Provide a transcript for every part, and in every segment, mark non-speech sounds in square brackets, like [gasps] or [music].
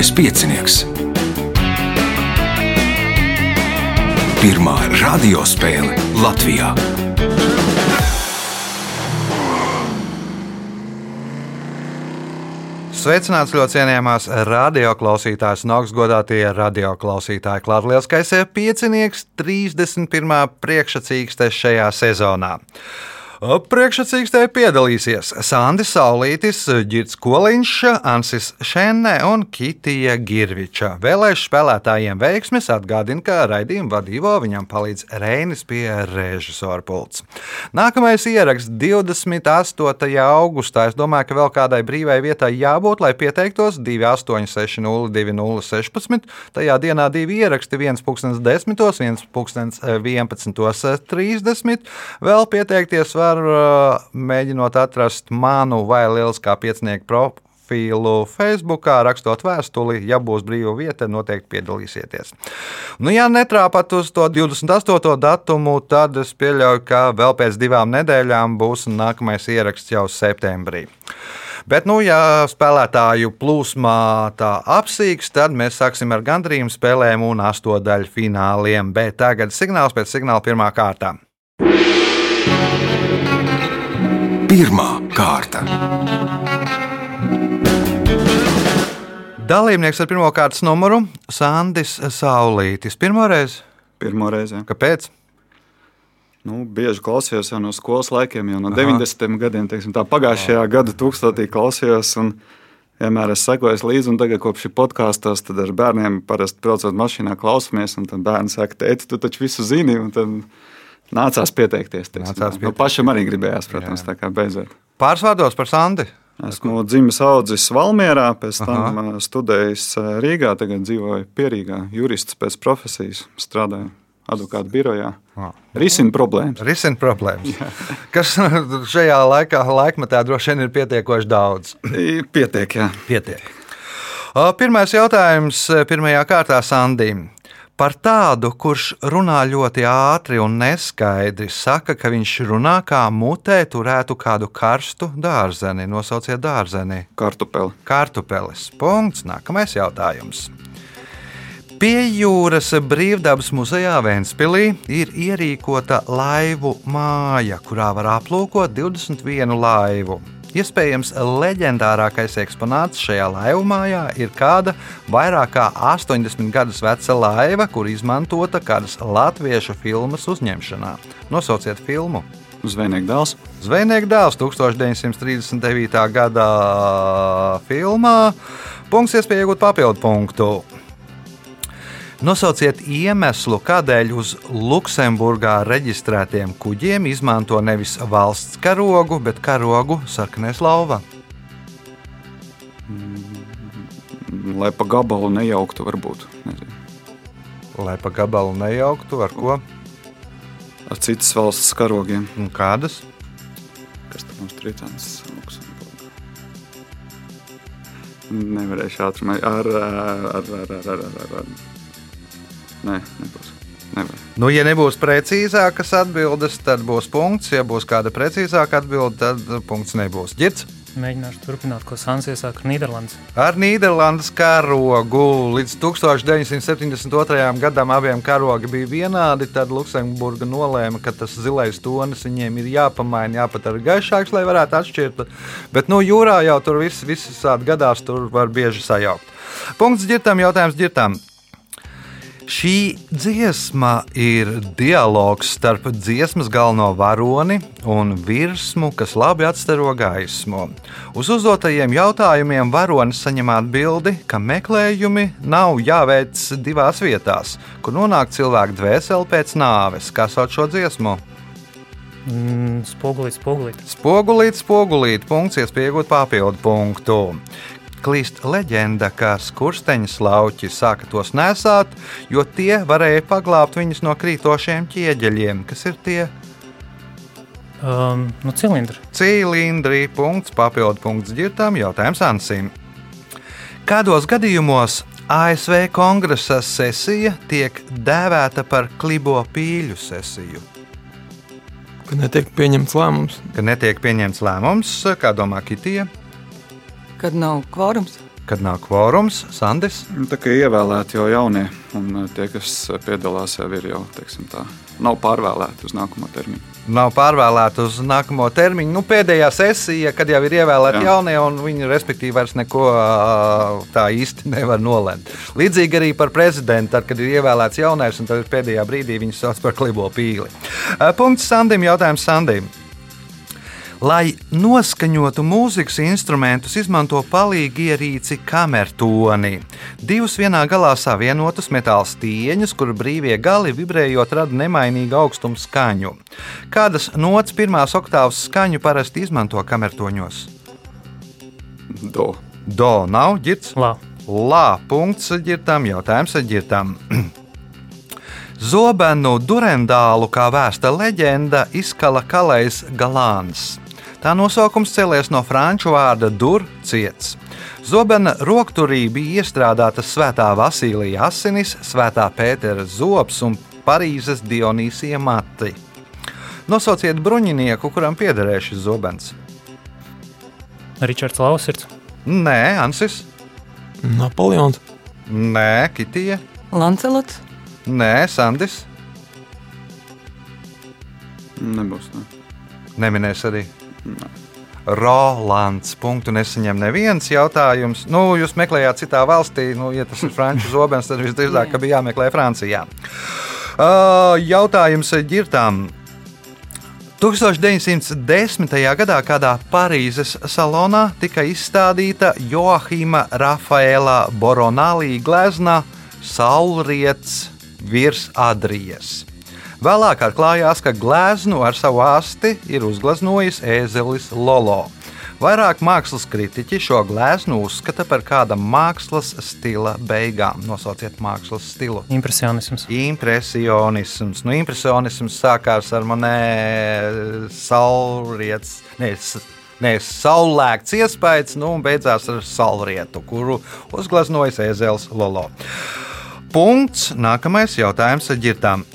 Mazais piecinieks. Pirmā radiospēle Latvijā. Sveicināts ļoti cienījamās radioklausītājas un augstgadātie radioklausītāji. Klātlielskais piecinieks 31. priekšsacīkste šajā sezonā. Priekšsacīgs te piedalīsies Sandis Saulītis, Girts Koliņš, Ansis Šenne un Kitija Girviča. Vēlēšu spēlētājiem veiksmes atgādina, ka raidījuma vadībā viņam palīdz Reinis pie režisora pults. Nākamais ieraksts 28. augustā. Es domāju, ka vēl kādai brīvai vietai jābūt, lai pieteiktos 28602016. Tajā dienā divi ieraksti, viens pulkstens 10, viens pulkstens 11.30. Vēl pieteikties var var mēģinot atrast manu vai lieliskā piecinieku profilu Facebook, rakstot vēstuli. Ja būs brīva vieta, noteikti piedalīsieties. Nu, ja netrāpat uz to 28. datumu, tad es pieļauju, ka vēl pēc divām nedēļām būs nākamais ieraksts jau septembrī. Bet, nu, ja spēlētāju plūsmā tā apsīks, tad mēs sāksim ar gandrīz spēlēm un astotdaļu fināliem. Bet tagad signāls pēc signāla pirmā kārta. Pirmā kārta. Dalībnieks ar pirmā kārtas numuru - Sandis Saulītis. Pirmoreiz? Pirmoreiz. Jā. Kāpēc? Nu, bieži klausījos jau no skolas laikiem, jau no Aha. 90. gadiem. Teiksim, tā pagājušajā Aha. gada tūkstotī klausījos. Un, vienmēr esmu sekojis līdzi, un tagad, kopš šī podkāstos, tad ar bērniem parasti braucot mašīnā, klausamies. Un tad bērni saka, tēti, tu taču visu zini. Nācās pieteikties. Nācās nu, pieteikties. Nu, pašam arī gribējās, protams, jā. tā kā beidzot. Pāris vārdos par Sandi. Esmu dzimis audzis Valmjerā, pēc tam Aha. studējis Rīgā, tagad dzīvoju Pierīgā. Jurists pēc profesijas strādāju advokātu birojā. Risina problēmas. Risina problēmas. Kas [laughs] šajā laikā, laikmetā droši vien ir pietiekoši daudz. Pietiek, jā. Pietiek. Pirmais jautājums pirmajā kārtā Sandīm. Par tādu, kurš runā ļoti ātri un neskaidri, saka, ka viņš runā kā mutē turētu kādu karstu dārzeni. Nosauciet dārzeni. Kartupeli. Kartupelis. Punkts. Nākamais jautājums. Pie jūras brīvdabas muzejā Vēnspilī ir ierīkota laivu māja, kurā var aplūkot 21 laivu. Iespējams, leģendārākais eksponāts šajā laivu mājā ir kāda vairāk kā 80 gadus veca laiva, kur izmantota kādas latviešu filmas uzņemšanā. Nosauciet filmu! Zvejnieks dēls. Zvejnieks dēls 1939. gada filmā. Punkts iespēja iegūt papildu punktu. Nosauciet iemeslu, kādēļ uz Luksemburgā reģistrētiem kuģiem izmanto nevis valsts karogu, bet karogu sarkanais lauva. Mm, lai pa gabalu nejauktu, varbūt. Nezinu. Lai pa gabalu nejauktu, ar ko? Ar citas valsts karogiem. Un kādas? Kas tam mums trīcēns? Nevarēšu ātri ar, ar, ar, ar, ar, ar, ar Nē, nebūs. Nevar. Nu, ja nebūs precīzākas atbildes, tad būs punkts. Ja būs kāda precīzāka atbilde, tad punkts nebūs. Girds? Mēģināšu turpināt, ko Sans iesāka ar Nīderlandes. Ar Nīderlandes karogu līdz 1972. gadam abiem karogi bija vienādi. Tad Luksemburga nolēma, ka tas zilais tonis viņiem ir jāpamaina, jāpadara gaišāks, lai varētu atšķirt. Bet nu, jūrā jau tur viss, viss gadās, tur var bieži sajaukt. Punkts ģirtam, jautājums ģirtam. Šī dziesma ir dialogs starp dziesmas galveno varoni un virsmu, kas labi atstaro gaismu. Uz uzdotajiem jautājumiem varonis saņem atbildi, ka meklējumi nav jāveic divās vietās, kur nonāk cilvēka dvēsele pēc nāves. Kā sauc šo dziesmu? Mm, spogulīt, spogulīt. Spogulīt, spogulīt. Punkts, iespējot papildu punktu klīst leģenda, ka skursteņa slauķi sāka tos nesāt, jo tie varēja paglābt viņus no krītošiem ķieģeļiem, kas ir tie. Um, nu, cilindri. Cilindri. Punkts, papildu punkts ģirtām. Jautājums Ansim. Kādos gadījumos ASV kongresa sesija tiek dēvēta par klibo pīļu sesiju? Ka netiek pieņemts lēmums. Ka netiek pieņemts lēmums, kā domā Kitija? Kad nav kvorums. kad nāk kvorums, Sandis. Nu, Tā kā ievēlēti jau jaunie, un uh, tie, kas uh, piedalās, jau ir jau teiksim, tā, nav pārvēlēti uz nākamo termiņu. Nav pārvēlēta uz nākamo termiņu. Nu, pēdējā sesija, kad jau ir ievēlēti Jā. jaunie, un viņi respektīvi vairs neko tā īsti [laughs] nevar nolemt. Līdzīgi arī par prezidentu, tad, kad ir ievēlēts jaunais, un tad pēdējā brīdī viņu sauc par klibo pīli. Punkts Sandim, jautājums Sandim. Lai noskaņotu mūzikas instrumentus, izmanto palīgu ierīci kamertoni. Divus vienā galā savienotus metāla stieņus, kuru brīvie gali vibrējot rada nemainīgu augstumu skaņu. Kādas nots pirmās oktāvas skaņu parasti izmanto kamertoņos? Do. Do nav ģirts. Lā. Lā, punkts ģirtam, jautājums ģirtam. [clears throat] Zobenu durendālu, kā vēsta leģenda, izkala kalējs galāns. Tā nosaukums cēlies no franču vārda dur ciets. Zobena rokturī bija iestrādātas svētā Vasilija asinis, svētā Pētera zobs un Parīzes Dionīsija mati. Nosauciet bruņinieku, kuram piederēja šis zobens. Ričards Lausirds. Nē, Ansis, Napoleons. nē, Kitija, Lancelots, nē, Sandis, Nebūs. Ne. neminēs arī. Rolands. Punktu nesaņem neviens jautājums. Nu, jūs meklējāt citā valstī, nu, ja tas ir franču [laughs] zobens, tad visdrīzāk bija jāmeklē Francijā. Uh, jautājums ģirtām. 1910. gadā kādā Parīzes salonā tika izstādīta Joachima Rafaela Boronālī glezna Saulriets virs Adrijas. Vēlāk atklājās, ka gleznu ar savu asti ir uzgleznojis ēzelis Lolo. Vairāk mākslas kritiķi šo gleznu uzskata par kāda mākslas stila beigām. Nosauciet mākslas stilu. Impresionisms. Impresionisms. Nu, impresionisms sākās ar manē saulriets, ne, ne saulēkts iespējas, nu, un beidzās ar saulrietu, kuru uzgleznojas Ēzels Lolo. Punkts. Nākamais jautājums ar ģirtām.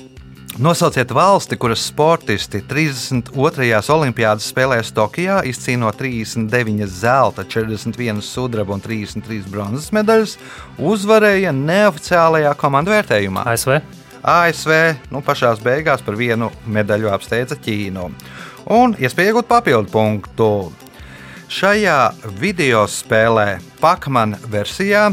Nosauciet valsti, kuras sportisti 32. Olimpiādas spēlēs Tokijā izcīno 39 zelta, 41 sudraba un 33 bronzas medaļas, uzvarēja neoficiālajā komandu vērtējumā. ASV. ASV nu, pašā beigās par vienu medaļu apsteidza Ķīnu. Un iespēja iegūt papildu punktu. Šajā video spēlē Pakmana versijā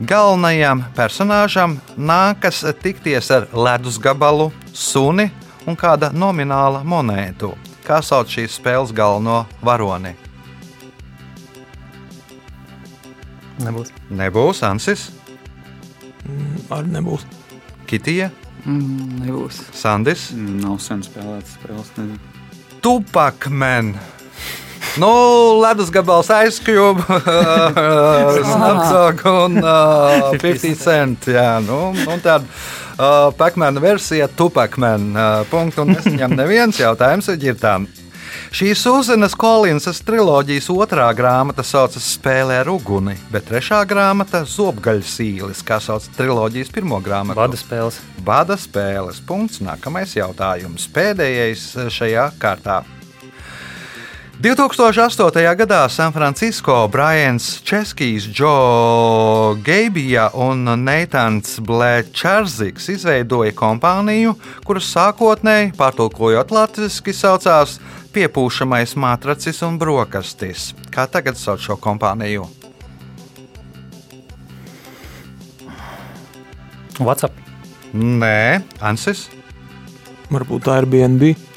galvenajam personāžam nākas tikties ar ledus gabalu, suni un kāda nomināla monētu. Kā sauc šīs spēles galveno varoni? Nebūs. Nebūs Ansis, Arī nebūs. Kitija, mm, nebūs. Sandis. Nav sen spēlēts spēles. Tupakmen. Nu, ledus gabals aizskribi, [laughs] Snapchat un uh, 50 cent. Jā, nu, un tāda uh, pakmēna versija Tupakmen. Uh, punktu un nesaņem [laughs] neviens jautājums ar ģirtām. Šīs Uzenas Kolinsas triloģijas otrā grāmata saucas Spēlē ar uguni, bet trešā grāmata - Zobgaļsīlis, kā sauc triloģijas pirmo grāmatu. Vada spēles. Bada spēles. Punkts. Nākamais jautājums. Pēdējais šajā kārtā. 2008. gadā San Francisco Brians Českijs, Joe Geibija un Neitans Blečarziks izveidoja kompāniju, kuras sākotnēji, pārtulkojot latviešu, saucās Piepūšamais matracis un brokastis. Kā tagad sauc šo kompāniju? WhatsApp. Nē, Ansis. Varbūt tā ir BNB. Airbnb.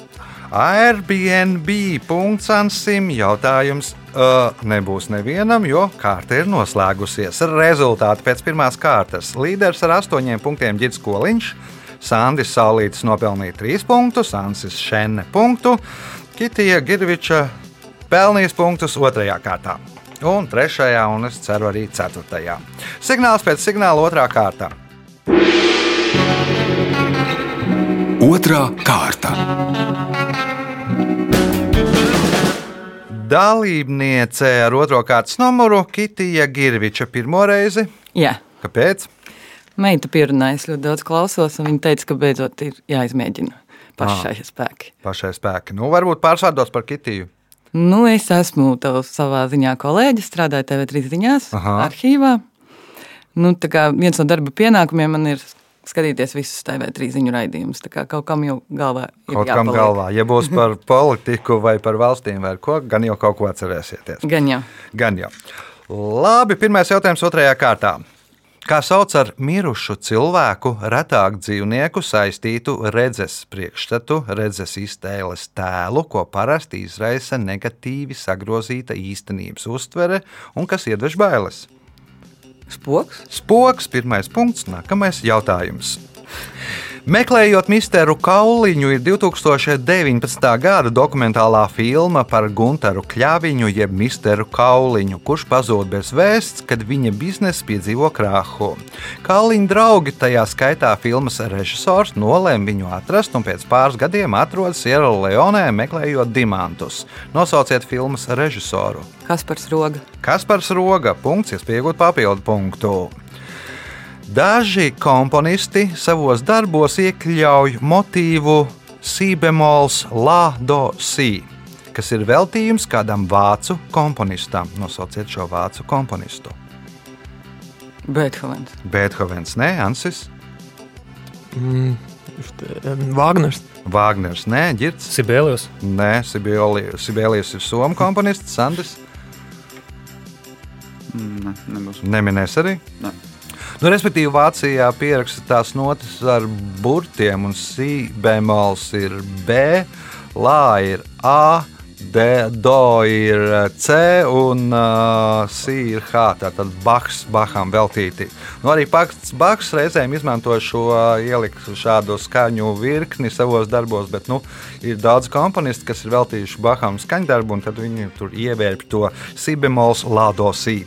Ansim jautājums uh, nebūs nevienam, jo kārta ir noslēgusies. Rezultāti pēc pirmās kārtas. Līderis ar astoņiem punktiem Girts Koliņš, Sandis Saulītis nopelnīja trīs punktus, Ansis Šenne punktu, Kitija Girviča pelnījis punktus otrajā kārtā. Un trešajā, un es ceru arī ceturtajā. Signāls pēc signāla otrā kārtā. Otra kārta. Dalībniece ar otro kārtas numuru Kitija Girviča pirmo reizi. Jā, Kāpēc? meita pierunājas ļoti daudz klausos, un viņa teica, ka beidzot ir jāizmēģina pašai spēki. Pašai spēki. Nu, varbūt pārsvārdos par Kitiju. Nu, es esmu tavs savā ziņā kolēģis, strādāju TV3 ziņās, Aha. arhīvā. Nu, tā kā viens no darba pienākumiem man ir skatīties visus TV3 ziņu raidījumus. Kaut kam jau galvā ir Kaut kam jāpaliek. galvā, ja būs par [laughs] politiku vai par valstīm vai ko, gan jau kaut ko atcerēsieties. Gan jau. Gan jau. Labi, pirmais jautājums otrajā kārtā. Kā sauc ar mirušu cilvēku, retāk dzīvnieku saistītu redzes priekšstatu, redzes iztēles tēlu, ko parasti izraisa negatīvi sagrozīta īstenības uztvere un kas iedvež bailes? Spoks? Spoks, pirmais punkts, nākamais jautājums. Meklējot misteru Kauliņu, ir 2019. gada dokumentālā filma par Gunteru Kļaviņu, jeb misteru Kauliņu, kurš pazūd bez vēsts, kad viņa biznesa piedzīvo krāhu. Kauliņa draugi, tajā skaitā filmas režisors, nolēma viņu atrast un pēc pāris gadiem atrodas Sierra Leonē, meklējot diamantus. Nosauciet filmas režisoru. Kaspars Roga. Kaspars Roga, punkts, iespējot papildu punktu. Daži komponisti savos darbos iekļauj motīvu sībemols la do si, kas ir veltījums kādam vācu komponistam. Nosauciet šo vācu komponistu. Beethovens. Beethovens, nē, Ansis, Mm, Vāgners. Vāgners, nē, Girts, Sibēlijos. nē, Sibēlijas ir somu komponists, Sandis, Ne, nebūs. neminēs arī. Ne. Nu, respektīvi, Vācijā pieraksta tās notis ar burtiem, un si bemols ir B, lā ir A, D, do ir C un uh, si ir H. Tātad Bachs, Baham veltīti. Nu, arī pats Bachs reizēm izmanto šo uh, ielikt šādu skaņu virkni savos darbos, bet nu, ir daudz komponistu, kas ir veltījuši Baham skaņdarbu, un tad viņi tur ievērp to si bemols, lā, do, si.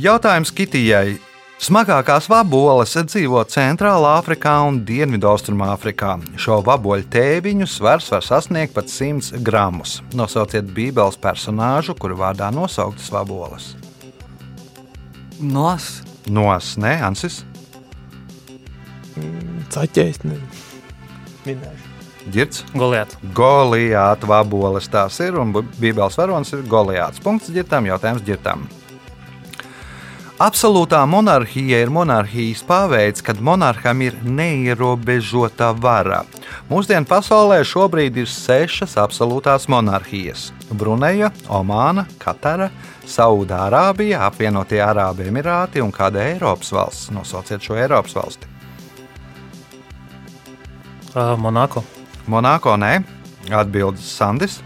Jautājums Kitijai. Smagākās vaboles dzīvo Centrālā Afrikā un Dienvidaustrumāfrikā. Šo vaboļu tēviņu svars var sasniegt pat 100 gramus. Nosauciet Bībeles personāžu, kuru vārdā nosauktas vaboles. Nos. Nos, ne, Ansis, Caķējs. ne- Minēšu. Girts, Goliāts. Goliāta vaboles tās ir, un Bībeles varonis ir Goliāts. Punkts ģirtam, jautājums ģirtam. Absolūtā monarhija ir monarhijas paveids, kad monarham ir neierobežota vara. Mūsdienu pasaulē šobrīd ir sešas absolūtās monarhijas - Bruneja, Omāna, Katara, Saudārābija, apvienotie Arābu Emirāti un kāda Eiropas valsts. Nosauciet šo Eiropas valsti. Uh, Monako. Monako nē, atbildes Sandis.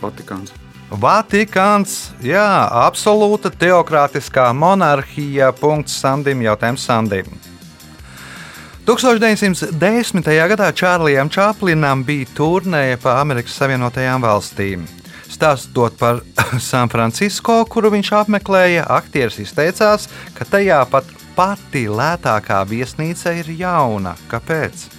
Vatikāns. Vatikāns, jā, absolūta teokrātiskā monarhija. Punkts Sandim, jautājums Sandim. 1910. gadā Čārlijam Čaplinam bija turnēja pa Amerikas Savienotajām valstīm. Stāstot par [laughs] San Francisco, kuru viņš apmeklēja, aktieris izteicās, ka tajā pat pati lētākā viesnīca ir jauna. Kāpēc?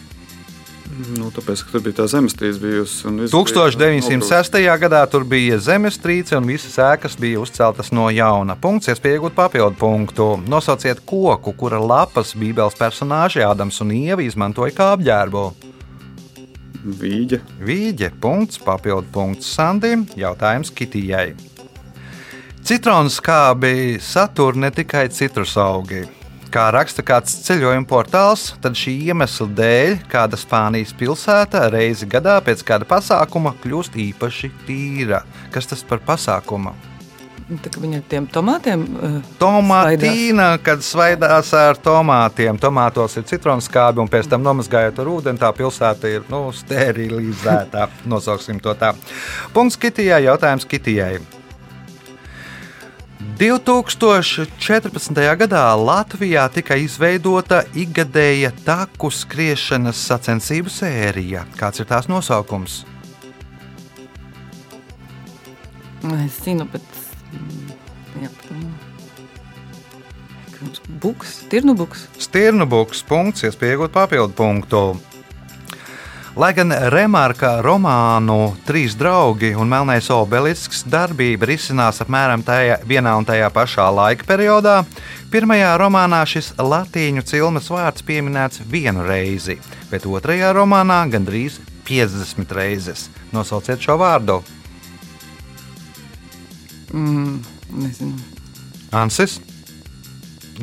Nu, tāpēc, ka tur bija tā zemestrīce bijusi. un viss bija 1906. gadā tur bija zemestrīce un visas ēkas bija uzceltas no jauna. Punkts, iespēja iegūt papildu punktu. Nosauciet koku, kura lapas Bībeles personāži Ādams un Ieva izmantoja kā apģērbu. Vīģe. Vīģe, punkts, papildu punkts Sandim, jautājums Kitijai. Citronu skābi satur ne tikai citrus augi. Kā raksta kāds ceļojuma portāls, tad šī iemesla dēļ kāda Spānijas pilsēta reizi gadā pēc kāda pasākuma kļūst īpaši tīra. Kas tas par pasākumu? Tā kā viņa tiem tomātiem. Uh, Tomatīna, kad svaidās ar tomātiem. Tomātos ir citronskābi, un pēc tam nomazgājot ar ūdeni, tā pilsēta ir nu, sterilizēta. Nosauksim to tā. Punkts Kitijai, jautājums Kitijai. 2014. gadā Latvijā tika izveidota ikgadēja taku skriešanas sacensību sērija. Kāds ir tās nosaukums? es zinu, bet. mm, Jā, buks, tirnu buks. Stirnu buks, punkts, iespējot papildu punktu. Lai gan remarka romānu Trīs draugi un Melnais obelisks darbība risinās apmēram tajā, vienā un tajā pašā laika periodā, pirmajā romānā šis latīņu cilmes vārds pieminēts vienu reizi, bet otrajā romānā gandrīz 50 reizes. Nosauciet šo vārdu. Mm, nezinu. Ansis.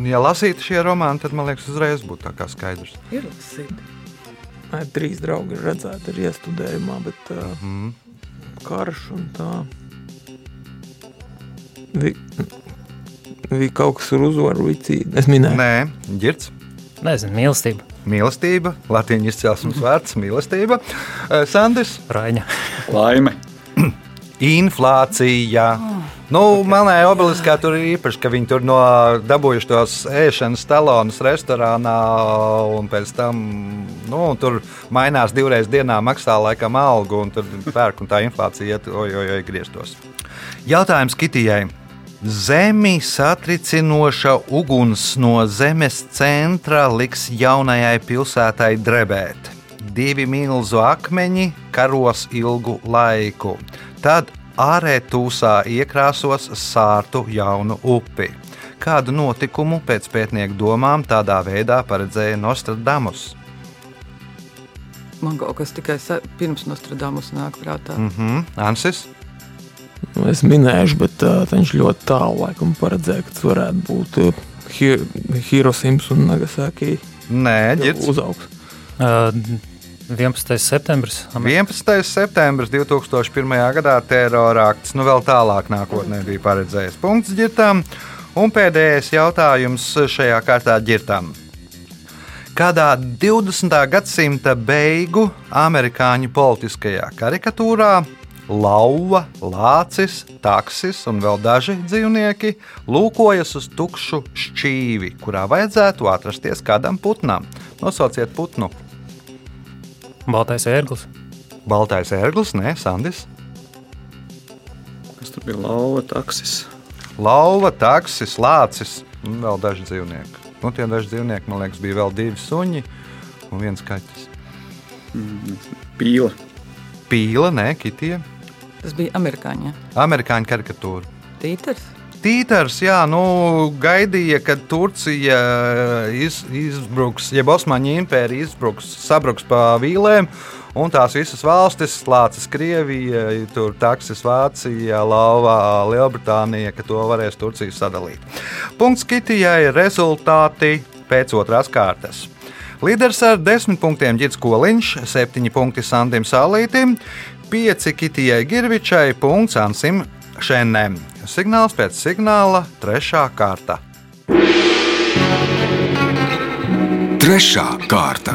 Ja lasītu šie romāni, tad man liekas, uzreiz būtu tā kā skaidrs. Ir lasīta. Nē, trīs draugi ir redzēti arī iestudējumā, bet uh, Mm. karš un tā. Vi, vi kaut kas ar uzvaru vicīdi. Es minēju. Nē, ģirds. Nezinu, mīlestība, Mīlestība, latviešu izcelsmes vārds, mīlestība. Sandis, Raņa. Laime. [clears throat] inflācija. Nu, manai obeliskā tur ir īpaši, ka viņi tur no dabūjuši tos ēšanas talonus restorānā, un pēc tam nu, tur mainās divreiz dienā, maksā laikam algu, un tur pērk, un tā inflācija iet, oj, oj, oj, grieztos. Jautājums Kitijai. Zemi satricinoša uguns no zemes centra liks jaunajai pilsētai drebēt. Divi milzu akmeņi karos ilgu laiku. Tad ārē tūsā iekrāsos sārtu jaunu upi. Kādu notikumu pēc pētnieku domām tādā veidā paredzēja Nostradamus? Man kaut kas tikai pirms Nostradamus nāk prātā. Mm. Mhm, Ansis? Nu, Es minēšu, bet uh, viņš ļoti tālu laikam paredzēja, ka tas varētu būt uh, Hi- Hirosims un Nagasaki Nē, ģirds. uzaugs. Uh, 11. septembris. Amer- 11. septembris 2001. gadā terora akts, nu vēl tālāk nākotnē bija paredzējis punkts ģirtām. Un pēdējais jautājums šajā kārtā ģirtām. Kādā 20. gadsimta beigu amerikāņu politiskajā karikatūrā lauva, lācis, taksis un vēl daži dzīvnieki lūkojas uz tukšu šķīvi, kurā vajadzētu atrasties kādam putnam. Nosauciet putnu! Baltais ērglis. Baltais ērglis, nē, Sandis. Kas tur bija lauva taksis? Lauva, taksis, lācis un vēl daži dzīvnieki. Nu, tie daži dzīvnieki, man liekas, bija vēl divi suņi un viens kaķis. Pīla. Pīla, nē, kitija. Tas bija amerikāņi. ja? Amerikāņu karikatūra. Tīters. Tītars, jā, nu, gaidīja, kad Turcija iz, izbruks, jeb Osmaņu impērija izbruks, sabruks pa vīlēm, un tās visas valstis, Lācis, Krievija, tur Taksis, Vācija, Lauvā, Lielbritānija, ka to varēs Turcija sadalīt. Punkts Kitijai rezultāti pēc otrās kārtas. Līderis ar desmit punktiem Girts Koliņš, septiņi punkti Sandim Salītim, pieci Kitijai Girvičai, punkts Ansim Šenem. Signāls pēc signāla, trešā kārta. Trešā kārta.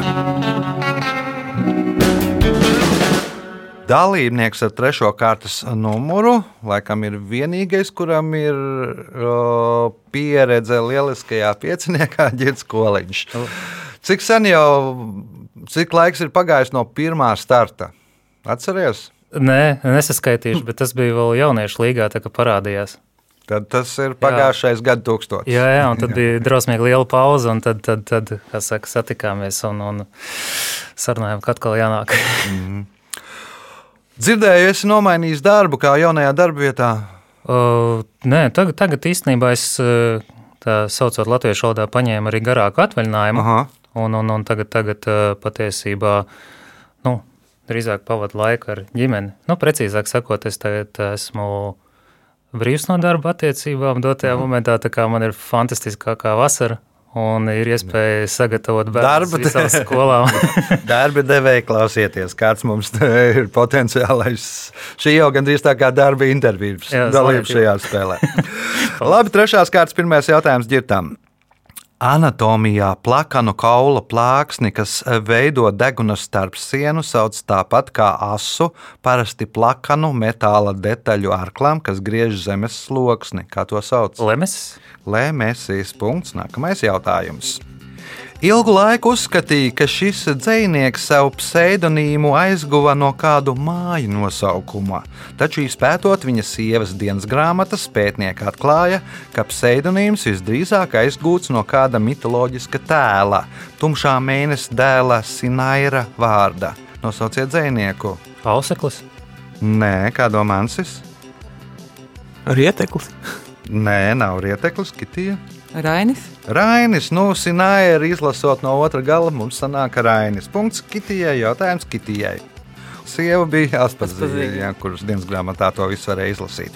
Dalībnieks ar trešo kārtas numuru laikam ir vienīgais, kuram ir o, pieredze lieliskajā pieciniekā, [laughs] Girts Koliņš. Cik sen jau, cik laiks ir pagājis no pirmā starta? Atceries? Nē, nesaskaitīšu, bet tas bija vēl jauniešu līgā, tā kā parādījās. Tad tas ir pagājušais gadu tūkstotis. Jā, jā, un tad bija drosmīgi liela pauze, un tad, tad, tad saka, satikāmies un, un sarunājām, ka atkal jānāk. Dzirdēju, esi nomainījis darbu kā jaunajā darbvietā. Uh, nē, tagad, tagad īstenībā es uh, tā saucot latviešu valodā paņēmu arī garāku atvaļinājumu. Aha. Un, un, un tagad, tagad uh, patiesībā nu, drīzāk pavadu laiku ar ģimeni. Nu, precīzāk sakot, es tagad esmu brīvs no darba attiecībām dotajā momentā, tā kā man ir fantastiskākā vasara. Un ir iespēja sagatavot bērnu visām skolām. [laughs] Darba devēja klausieties, kāds mums ir potenciālais. Šī jau gandrīz tā kā darba intervijas dalība šajā spēlē. [laughs] Labi, trešās kārtas, pirmais jautājums ģirtam. Anatomijā plakanu kaula plāksni, kas veido deguna starp sienu, sauc tāpat kā asu, parasti plakanu metāla detaļu arklām, kas griež zemes sloksni. Kā to sauc? Lemes? Lēmēsīs punkts. Nākamais jautājums. Ilgu laiku uzskatīja, ka šis dzinieks savu pseidonīmu aizguva no kādu māju nosaukuma, taču izpētot viņa sievas dienas grāmatas, pētnieki atklāja, ka pseidonīms visdrīzāk aizgūts no kāda mitoloģiska tēla, tumšā mēneša dēla Sinaira vārda. Nosauciet dzinieku. Auseklis? Nē, kā domāns? Rieteklis. Nē, nav rieteklis, kitija. Rainis. Rainis, nu, Sinaira izlasot no otra gala, mums sanāk Rainis. Punkts Kitijai, jautājums Kitijai. sieva bija Aspazīga, kuras dienas grāmatā to visu varēja izlasīt.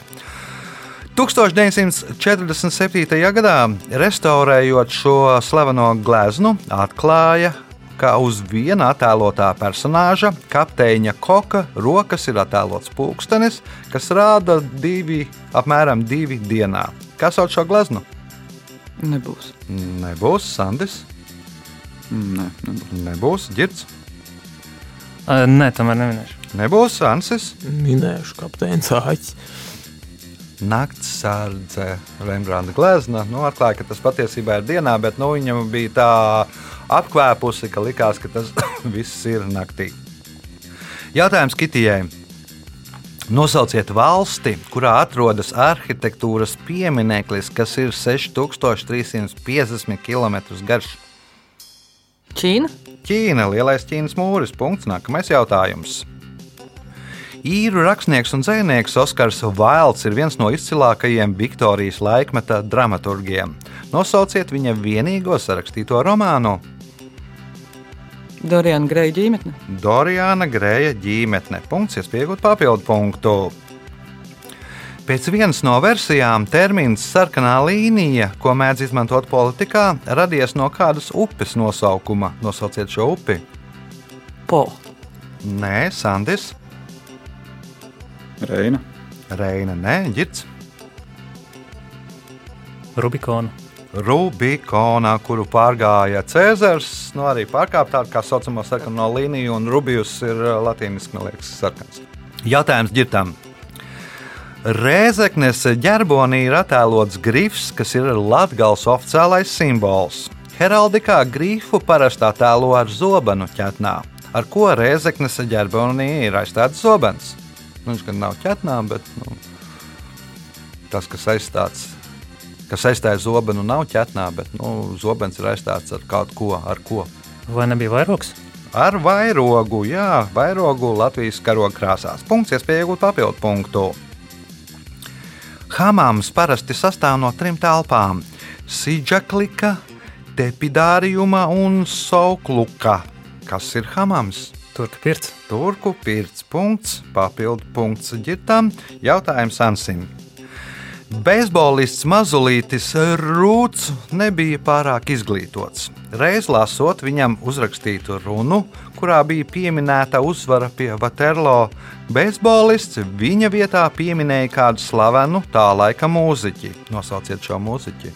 1947. gadā, restaurējot šo slaveno gleznu, atklāja, ka uz viena attēlotā personāža, kapteiņa koka, rokas ir attēlots pulkstenis, kas rāda divi, apmēram divi dienā. Kas sauc šo gleznu? Nebūs. Nebūs Sandis, Nē, nebūs. nebūs Girts, Uh, nē, tomēr neminēšu. nebūs Ansis. Minējuši kapteinis Āķis. Nakts sārdze Rembrandta glezna. Nu, atklāja, ka tas patiesībā ir dienā, bet nu, viņam bija tā apkvēpusi, ka likās, ka tas [coughs] viss ir naktī. Jautājums Kitijai. Nosauciet valsti, kurā atrodas arhitektūras piemineklis, kas ir 6350 km garš. Ķīna? Ķīna, lielais Ķīnas mūris. Punkts. Nākamais jautājums. Īru rakstnieks un dzinieks Oskars Vailds ir viens no izcilākajiem Viktorijas laikmeta dramaturgiem. Nosauciet viņa vienīgo sarakstīto romānu Doriana Greja ģimene. Dorijāna Grēja ģimene. Punkts, iespējot papildu punktu. Pēc vienas no versijām termins sarkanā līnija, ko mēdz izmantot politikā, radies no kādas upes nosaukuma. Nosauciet šo upi. Po. Nē, Sandis, Reina. Reina, nē, Girts. Rubikonu. Rubikonā, kuru pārgāja Cēzars, nu arī pārkāpa tādu kā saucamo sarkano līniju, un Rubijus ir latīniski, man liekas, sarkans. Jautājums ģirtam. Rēzeknes ģerbonī ir attēlots grifs, kas ir Latvijas oficiālais simbols. Heraldikā grifu parasti attēlo ar zobenu ķetnā, ar ko Rēzeknes ģerbonī ir aizstāts zobens. Nu, viņš gan nav ķetnā, bet nu, tas, kas aizstāts kas aizstāja zobenu, nav ķetnā, bet nu, zobens ir aizstāts ar kaut ko, ar ko. Vai nebija vairogs? Ar vairogu, jā, vairogu Latvijas karoga krāsās. Punkts, iespēja iegūt papildu punktu. Hamāms parasti sastāv no trim telpām - Sidžaklika, Tepidārijuma un Saukluka. Kas ir hamāms? Turka pirts. Turku pirts punkts, papildu punkts ģitam. Jautājums Ansim. Beisbolists Mazulītis Rūts nebija pārāk izglītots. Reiz lasot viņam uzrakstītu runu, kurā bija pieminēta uzvara pie Vaterlo, beisbolists viņa vietā pieminēja kādu slavenu tā laika mūziķi. Nosauciet šo mūziķi.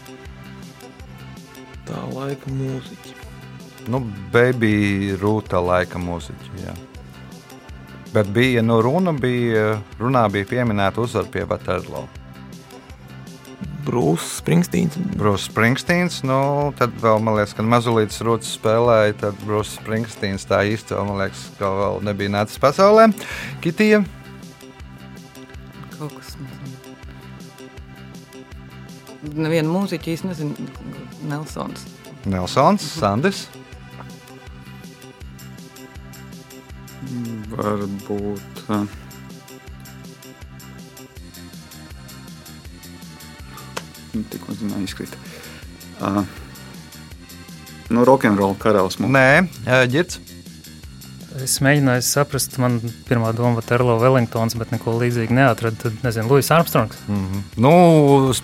Tā laika mūziķi. Nu, Baby Rūta laika mūziķi. Jā. Bet bija nu, runa, bija, runā bija pieminēta uzvara pie Vaterlo. Brūss Springstīns. Brūss Springsteins, nu, tad vēl man liekas, ka Mazulīts Rūts spēlēja, tad Brūss Springsteins tā īsti vēl, man liekas, ka vēl nebija nācis pasaulē. Kitija, Kaut kas nezinu. Nevienu mūziķu īsti nezinu. Nelsons. Nelsons, Sandis, Varbūt. ā, tikko zināju, izkrīt. Uh, nu, rokenrola karalis mums. Nē, ā, Girts, Es mēģināju saprast, man pirmā doma bija Terlo Wellingtons, bet neko līdzīgu neatradu. Tad, nezinu, Lūsis Armstrongs. nu,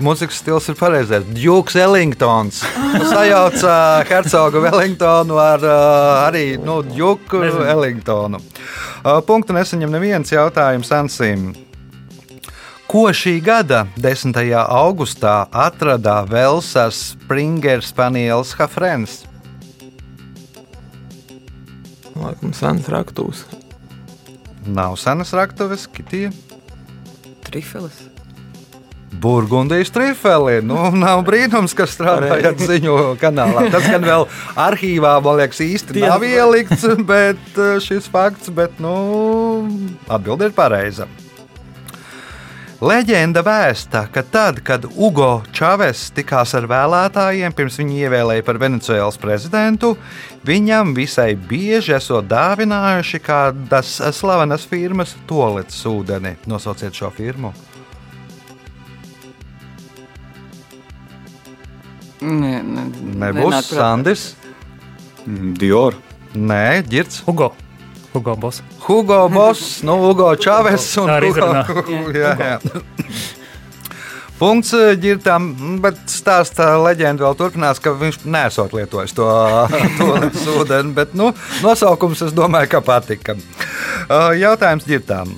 mūzikas stils ir pareizais. Džuks Ellingtons. [laughs] Nu, Sajauca Hercogu Wellingtonu ar ā, arī nu, Nezinu. Ellingtonu. Ā, Punktu nesaņem neviens jautājums Ansim. Ko šī gada 10. augustā atrada Velsas Springer Spaniels Hafrens? Laikam sens raktūs. Nav senas raktuves, kitija. Trifelis. Burgundijas trifeli. Nu, nav brīnums, ka strādājat ziņu kanālā. Tas gan vēl arhīvā, man liekas, īsti nav ielikts, bet eh, šis fakts, bet, nu, atbildi ir pareiza. Leģenda vēsta, ka tad, kad Ugo Čaves tikās ar vēlētājiem, pirms viņu ievēlēja par Venecijas prezidentu, viņam visai bieži esot dāvinājuši kādas slavenas firmas toaletes ūdeni. Nosauciet šo firmu. Nē, ne, Nebūs. Sandis, Dior. Nē, Girts. Hugo. Hugo Boss. Hugo Boss, nu, Hugo Čāves un Hugo. izrunā. jā, jā. Punkts ģirtām, bet stāsta leģenda vēl turpinās, ka viņš nesot lietojis to [laughs] tūlīt ūdeni, bet nu, nosaukums es domāju, ka patika. Uh, Jautājums ģirtām.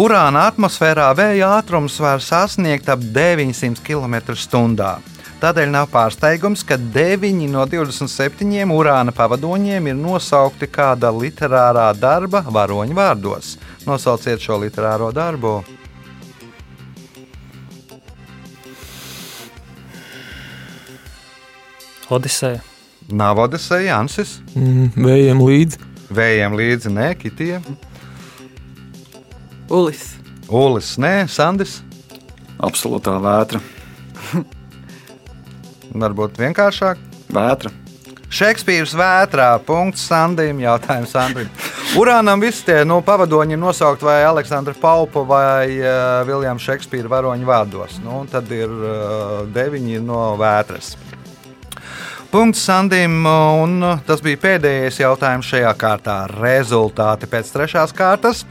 Urāna atmosfērā vēja ātrums var sasniegt ap 900 km/h. Tādēļ nav pārsteigums, ka 9 no 27 urāna pavadoņiem ir nosaukti kāda literārā darba varoņu vārdos. Nosauciet šo literāro darbu. Odiseja. Nav Odeseja, Jansis, Mm, vējiem līdzi. Vējiem līdzi, nē, Kitiem, Ulis. Ulis, nē, Sandis. Absolūtā vētra. Varbūt vienkāršāk. vētra. Šekspīrs vētrā, punkts Sandim, jautājums Sandim. Urānam visi tie no pavadoņi ir nosaukti vai Aleksandra Paupa vai uh, Viljams Šekspīra varoņu vārdos. Nu, tad ir uh, deviņi no vētras. Punkts Sandim, un tas bija pēdējais jautājums šajā kārtā. Rezultāti pēc trešās kārtas.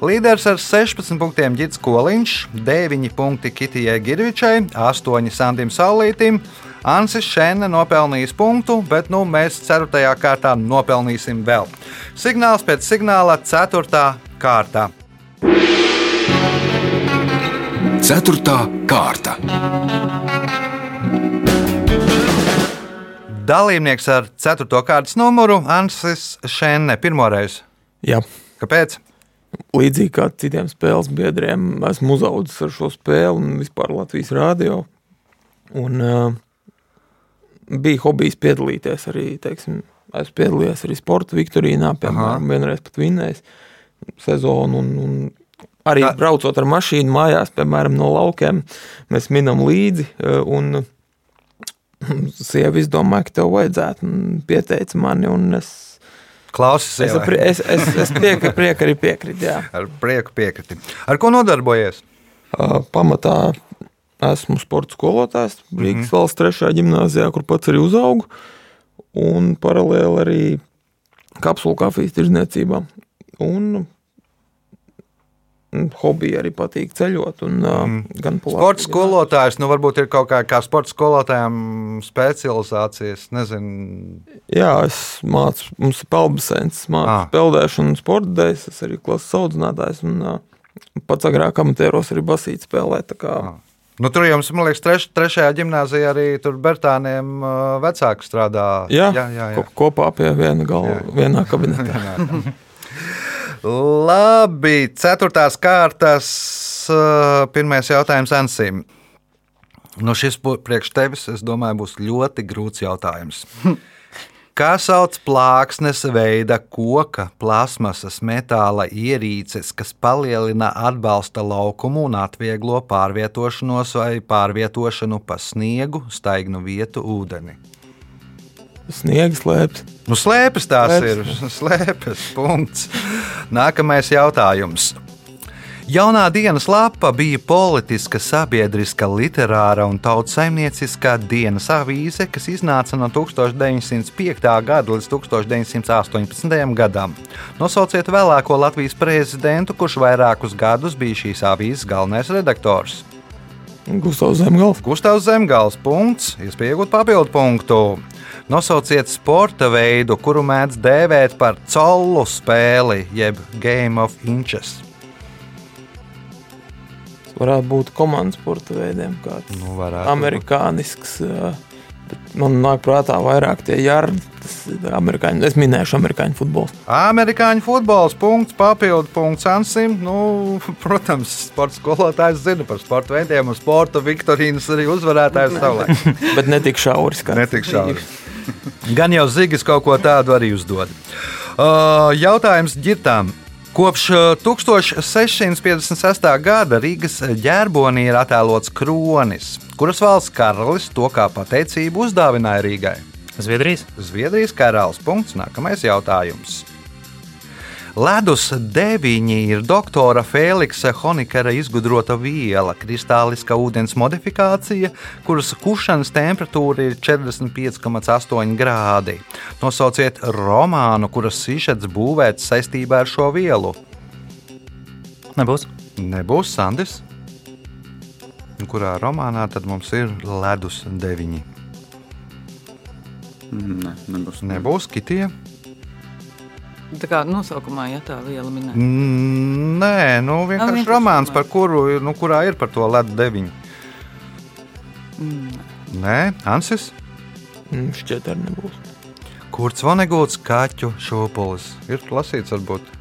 Līderis ar 16 punktiem Gits Koliņš, 9 punkti Kitijai Girvičai, 8 Sandim Saulītim. Ansis Šēne nopelnījis punktu, bet nu, mēs 4. kārtā nopelnīsim vēl. Signāls pēc signāla 4. kārtā. Ceturtā kārta. Dalībnieks ar 4. kārtas numuru Ansis Šēne pirmoreiz. Jā. Kāpēc? Līdzīgi kā citiem spēles biedriem, esmu uzaugusi ar šo spēli un vispār Latvijas rādio. Un, uh, bija hobijs piedalīties arī, teiksim, esmu piedalījies arī sporta viktorīnā, piemēram, vienreiz pat vinnējis sezonu. Un, un arī Tā- braucot ar mašīnu mājās, piemēram, no laukiem, mēs minam līdzi. uh, Un, [clears throat] Sieva izdomāja, ka tev vajadzētu, un pieteica mani. un Es, Klausies, es, ar pri- es, es, es prieku, prieku arī piekrītu. ar prieku piekriti. Ar ko nodarbojies? Uh, pamatā esmu sporta skolotājs Rīgas valsts trešajā gimnājā, kur pats arī uzaugu. Un paralēli arī kapsulu kafijas tirzniecībā. Un mm, hobija arī patīk ceļot. Un, mm. Gan pa Sports skolotājs, nu varbūt ir kaut kā, kā sporta skolotājiem specializācijas. Nezinu, Jā, es mācu, mums ir pelnbasēns, mācu Ah. ah. peldēšanu un sporta dēļ. Es arī klases audzinātājs un pats agrāk amatieros arī basīt spēlēt. tā kā- Nu, tur jums, man liekas, treš, trešajā gimnājā arī tur Bertāniem uh, vecāki strādā. Jā, jā, jā. jā. Ko, kopā pie viena galva, [laughs] vienā kabinetā. Labi, ceturtās kārtas. uh, Pirmais jautājums Ansim. Nu, šis priekš tevis, es domāju, būs ļoti grūts jautājums. [laughs] Kā sauc plāksnes veida koka, plasmasas, metāla ierīces, kas palielina atbalsta laukumu un atvieglo pārvietošanos vai pārvietošanu pa sniegu, staignu vietu, ūdeni? Sniegs slēpts. Nu, slēpes tās ir. Slēpes. [laughs] Slēpes. Punkts. Nākamais jautājums. Jaunā dienas lapa bija politiska, sabiedriska, literāra un tautsaimnieciskā dienas avīze, kas iznāca no 1905. gada līdz 1918. gadam. Nosauciet vēlāko Latvijas prezidentu, kurš vairākus gadus bija šīs avīzes galvenais redaktors. Gustavs Zemgals. Gustavs Zemgals. Punkts, iespēja iegūt papildu punktu. Nosauciet sporta veidu, kuru mēdz dēvēt par colu spēli, jeb Game of Inches. Varētu būt komandas sporta veidiem, kāds Nu, amerikānisks. bet Man nāk prātā vairāk tie jardi. Tas ir amerikāņu, es minēšu amerikāņu futbolu. Amerikāņu futbols, punkts, papildu punkts Ansim. Nu, [laughs] protams, sporta skolotājs zina par sporta veidiem, un sporta viktorīnas arī uzvarētājs savulaik. [laughs] Bet ne tik šauris. kā- Netik šauri. Gan jau Zigis kaut ko tādu arī uzdod. Uh, jautājums ģitām. Kopš uh, 1656. gada Rīgas ģerbonī ir attēlots kronis, kuras valsts karalis to kā pateicību uzdāvināja Rīgai. Zviedrijas. Zviedrijas karalis. Punkts. Nākamais jautājums. Ledus deviņi ir doktora Feliksa Honikera izgudrota viela, kristāliska ūdens modifikācija, kuras kušanas temperatūra ir 45,8 grādi. Nosauciet romānu, kuras sižets būvēts saistībā ar šo vielu. Nebūs. Nebūs Sandis. Kurā romānā tad mums ir ledus deviņi? Nē, nebūs. Nebūs Kitija. Tā kā nosaukumā, ja tā viela minēta. Mm, Nē, nu vienkārši vienkārši romāns, par kuru nu, kurā ir par to ledu deviņu. Nē, Ansis. Mm, Šķiet, arī nebūs. Kurts Vonegūts, kaķu šūpulis. Ir lasīts, varbūt.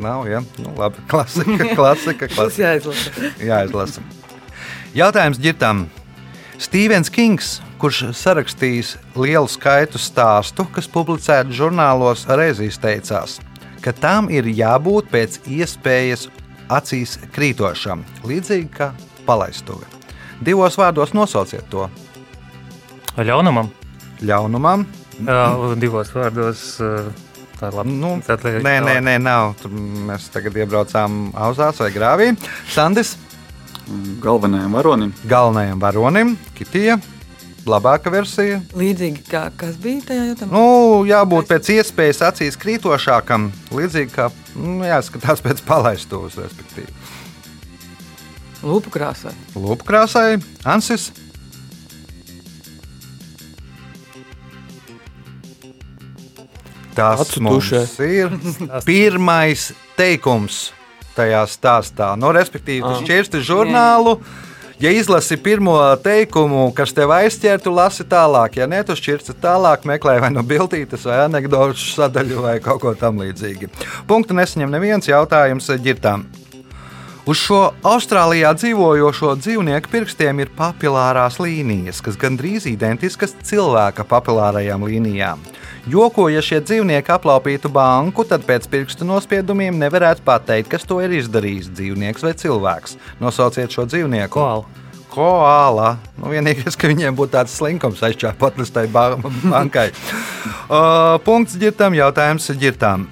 Nav, ja? Nu, labi, klasika, [laughs] klasika, klasika. jāizlasa. Jāizlasa. Jautājums ģitam. Stevens Kings, kurš sarakstījis lielu skaitu stāstu, kas publicēti žurnālos, reizes teicās, ka tam ir jābūt pēc iespējas acīs krītošam, līdzīgi kā palaistuve. Divos vārdos nosauciet to Ļaunumam. ļaunumam. Jā, divos vārdos. ā, Tā ir labi. Nu, Tad liek nē, nē, nē, nav. Tur mēs tagad iebraucām auzās vai grāvī. Sandis Galvenajam varonim galvenajam varonim, Kitija. Labāka versija. Līdzīgi kā kas bija tajā jautājumā. Nu, jābūt pēc iespējas acīs krītošākam, līdzīgi kā nu, jāskatās pēc palaistos, respektīvi. Lūpu krāsai. Lūpu krāsai, Ansis. Tas Acu mums tušē. ir pirmais teikums tajā stāstā. Nu, respektīvi, tu Ah. šķirsti žurnālu. Ja izlasi pirmo teikumu, kas tev aizķer, tu lasi tālāk. Ja nē, tu šķirsti tālāk, meklē vai nu bildītas, vai anekdotu sadaļu, vai kaut ko tamlīdzīgu. Punktu nesaņem neviens jautājums ģirtām. Uz šo Austrālijā dzīvojošo dzīvnieku pirkstiem ir papilārās līnijas, kas gandrīz identiskas cilvēka papilārajām līnijām. Joko, ja šie dzīvnieki aplaupītu banku, tad pēc pirkstu nospiedumiem nevarētu pateikt, kas to ir izdarījis - dzīvnieks vai cilvēks. Nosauciet šo dzīvnieku. Koala. Koala. Nu, vienīgais, ka viņiem būtu tāds slinkums aizķēpotnes tai ba bankai. [laughs] Uh, punkts ģirtam, jautājums ģirtām.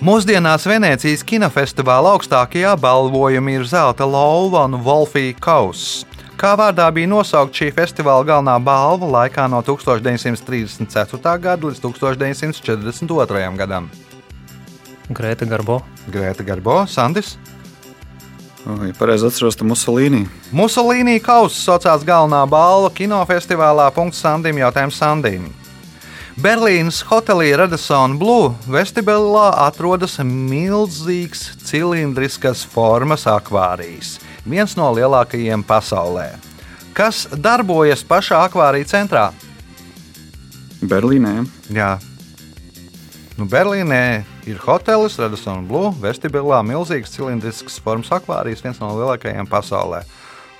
Mūsdienās Venecijas kinofestivāla augstākie apbalvojumi ir zelta lauva un Wolfija kauss. Kā vārdā bija nosaukta šī festivāla galvenā balva laikā no 1934. gada līdz 1942. gadam? Grēta Garbo. Grēta Garbo, Sandis. O, Ja pareizi atceros, tad Musolīni. Musolīnija kausa saucās galvenā balva kinofestivālā. Punkts Sandim, jautājums Sandim. Berlīnas hotelī Radisson Blue vestibilā atrodas milzīgs cilindriskas formas akvārijas, viens no lielākajiem pasaulē. Kas darbojas pašā akvārija centrā? Berlīnē. Jā. Nu, Berlīnē ir hotelis, Radisson Blue, vestibilā milzīgs cilindrisks formas akvārijas, viens no lielākajiem pasaulē.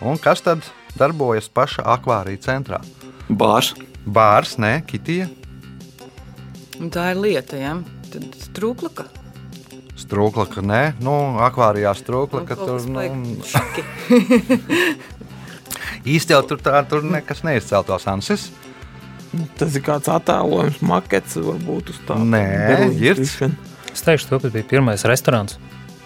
Un kas tad darbojas pašā akvārija centrā? Bārs. Bārs, nē, kitija, Un tā ir lieta, ja? Tad strūklaka. Strūkla, ka nē, nu, akvārijā strūkla, ka Kaut tur nu, [laughs] īsti jau tur, tā, tur nekas neizceltos ansis. Tas ir kāds attēlojums, makets, varbūt uz tā. Nē, višana. Es teikšu, to, kas bija pirmais restorāns.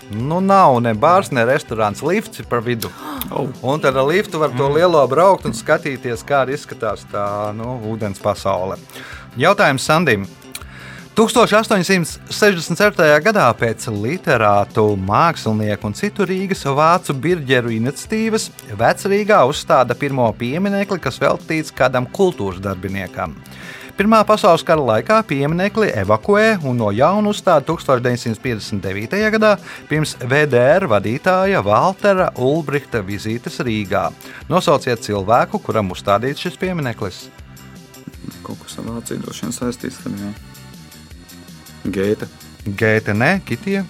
Nu, nav ne bārs, ne restorāns, lifts ir par vidu. [gasps] Oh. Un tad ar liftu var to lielo braukt un skatīties, kā izskatās tā nu, ūdens pasaule. Jautājums Sandim. 1867. gadā pēc literātu, mākslinieku un citu Rīgas vācu birģeru iniciatīvas Vecrīgā uzstāda pirmo pieminekli, kas veltīts kādam kultūras darbiniekam. Pirmā pasaules kara laikā pieminekli evakuē un no jauna uzstāda 1959. gadā pirms VDR vadītāja Waltera Ulbrihta vizītes Rīgā. Nosauciet cilvēku, kuram uzstādīts šis piemineklis. Kaut kas ar vien saistīts. Tad, jā. Geita. Gēta, nē, Kitija,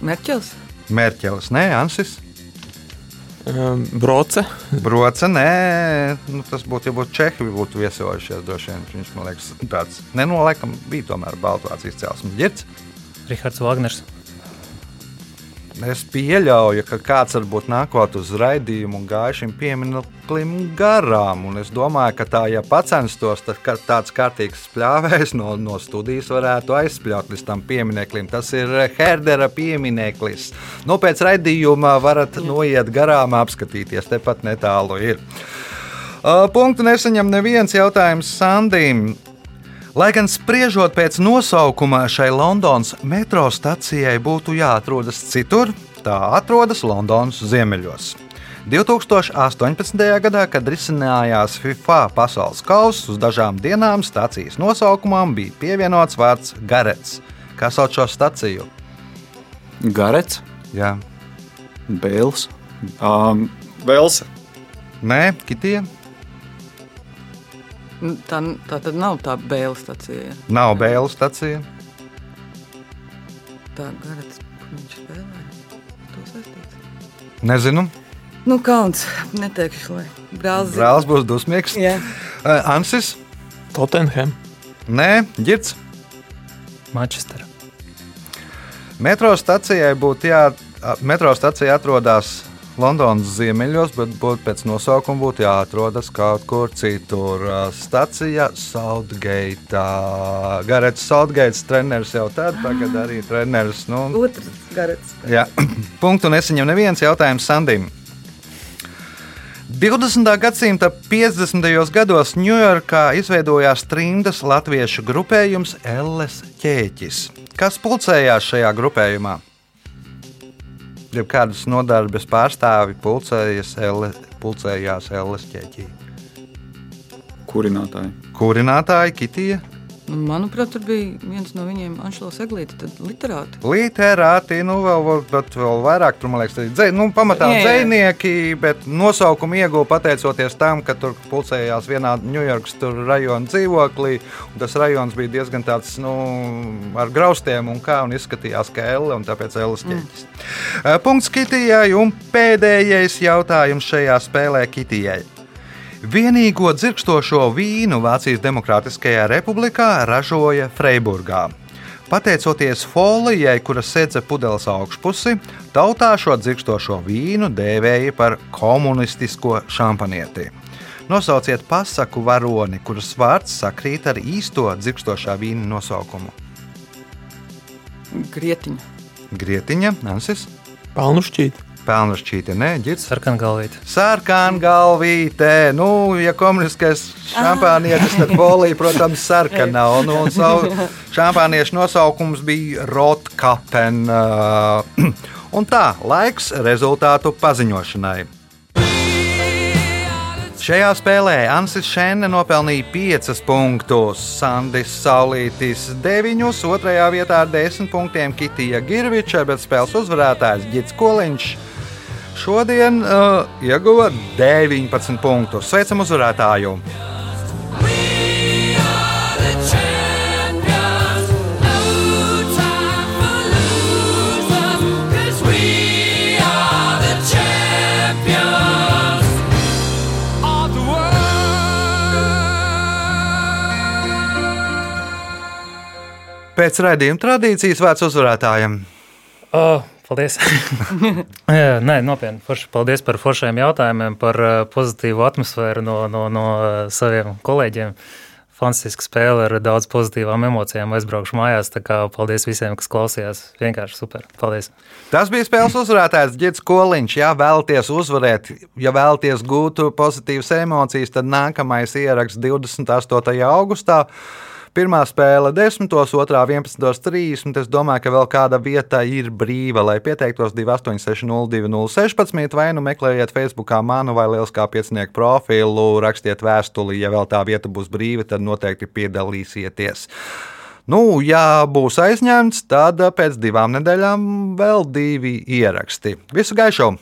Merķels. Mērķelis, nē, Ansis. Um, Broce. Broca, nē, nu, tas būtu, ja būtu Čehi, būtu viesojušies. droši vien. Viņš man liekas, tāds nenoliekam, bija tomēr Baltvācijas celsmes ģirts. Rihards Wagners. Es pieļauju, ka kāds varbūt nākot uz raidījumu un gājuši šim piemineklim garām. Un es domāju, ka tā, ja pacenstos, tad ka tāds kārtīgs spļāvējs no, no studijas varētu aizspļaut līdz tam piemineklim. Tas ir Herdera piemineklis. Nu, pēc raidījuma varat noiet garām, apskatīties, tepat netālu ir. Uh, punktu nesaņem neviens jautājums Sandim. Lai gan spriežot pēc nosaukuma, šai Londonas metro stacijai būtu jāatrodas citur, tā atrodas Londonas ziemeļos. 2018. gadā, kad risinājās FIFA pasaules kausa, uz dažām dienām stācijas nosaukumam bija pievienots vārds Garets. Kas sauc šo staciju? Garets, Jā, Bēls, um, Velsa. nē, Kitija. Nu, Tā, tā tad nav tā bēla stacija. ja? Nav Bēlu stacija. Tā kur viņš spēlēja. To saistīts. Nezinu. Nu, kauns. Neteikšu, lai brālis. Brālis būs dusmīgs. Jā. Uh, Ansis? Tottenham. Nē, ģirds. Manchester. Metro stacijai būtu jā, metro stacija atrodas Londonas ziemeļos, bet būt, pēc nosaukuma būtu jāatrodas kaut kur citur. Stacija Southgate. Garets Southgate treneris jau tad, tagad arī treneris. Nu, Otrs garats. Jā, [clears throat] punktu nesaņem neviens jautājums Sandim. 20. gadsimta 50. gados Ņujorkā izveidojās trimdas latviešu grupējums Elles ķēķis. Kas pulcējās šajā grupējumā? Ja kādas nodarbes pārstāvi pulcējas Elle, pulcējās Elles ķēķī. Kurinātāji. Kurinātāji Kitija? Nu, manuprāt, tur bija viens no viņiem, Anšlos Eglīte, tad literāti. Literāti, nu, vēl, vēl, bet vēl vairāk, tur, man liekas, arī dzē, nu, pamatā Jā, jā. dzinieki, bet nosaukumu ieguva pateicoties tam, ka tur pulcējās vienā Ņujorkas rajona dzīvoklī. un Tas rajons bija diezgan tāds, nu, ar graustiem un kā, un izskatījās kā elle, un tāpēc elles ķēķis. Mm. Punkts Kitijai, un pēdējais jautājums šajā spēlē Kitijai. Vienīgo dzirkstošo vīnu Vācijas Demokrātiskajā republikā ražoja Freiburgā. Pateicoties folijai, kura sedza pudeles augšpusi, tautā šo dzirkstošo vīnu dēvēja par komunistisko šampanieti. Nosauciet pasaku varoni, kuras vārds sakrīt ar īsto dzirkstošā vīna nosaukumu. Grietiņa. Grietiņa, Nansis, Pelnu šķīt. Pelnušķīte, nē, ģirds. Sarkangalvīte. Sarkana galvīte. Nu, ja komunistiskais šampānietis, tad polija, protams, sarkanā. Un, un savu [laughs] šampāniešu nosaukums bija Rotkapen. [clears throat] Un tā, laiks rezultātu paziņošanai. Šajā spēlē Ansis Šēne nopelnīja 5 punktus, Sandis Saulītis 9, otrajā vietā ar 10 punktiem Kitija Girviča, bet spēles uzvarētājs Gits Koliņš šodien uh, ieguva 19 punktus. Sveicam uzvarētāju! Pēc raidījuma tradīcijas vērts uzvarētājiem. Oh, paldies! [laughs] Nē, nopietni. Forši, paldies par foršiem jautājumiem, par uh, pozitīvu atmosfēru no, no, no uh, saviem kolēģiem. Fantastiska spēle ar daudz pozitīvām emocijām. Aizbraukšu mājās. Paldies visiem, kas klausījās. Vienkārši super. Paldies! Tas bija spēles uzvarētājs Gits Koliņš. Ja vēlaties uzvarēt, ja vēlaties gūt pozitīvas emocijas, tad nākamais ieraksts 28. augustā. Pirmā spēle 10, otrā 11.30. Es domāju, ka vēl kāda vieta ir brīva, lai pieteiktos 28602016 vai nu meklējiet Facebook manu vai Lieliskā piecinieku profilu, rakstiet vēstuli, ja vēl tā vieta būs brīva, tad noteikti piedalīsieties. Nu, ja būs aizņemts, tad pēc divām nedēļām vēl divi ieraksti. Visu gaišu!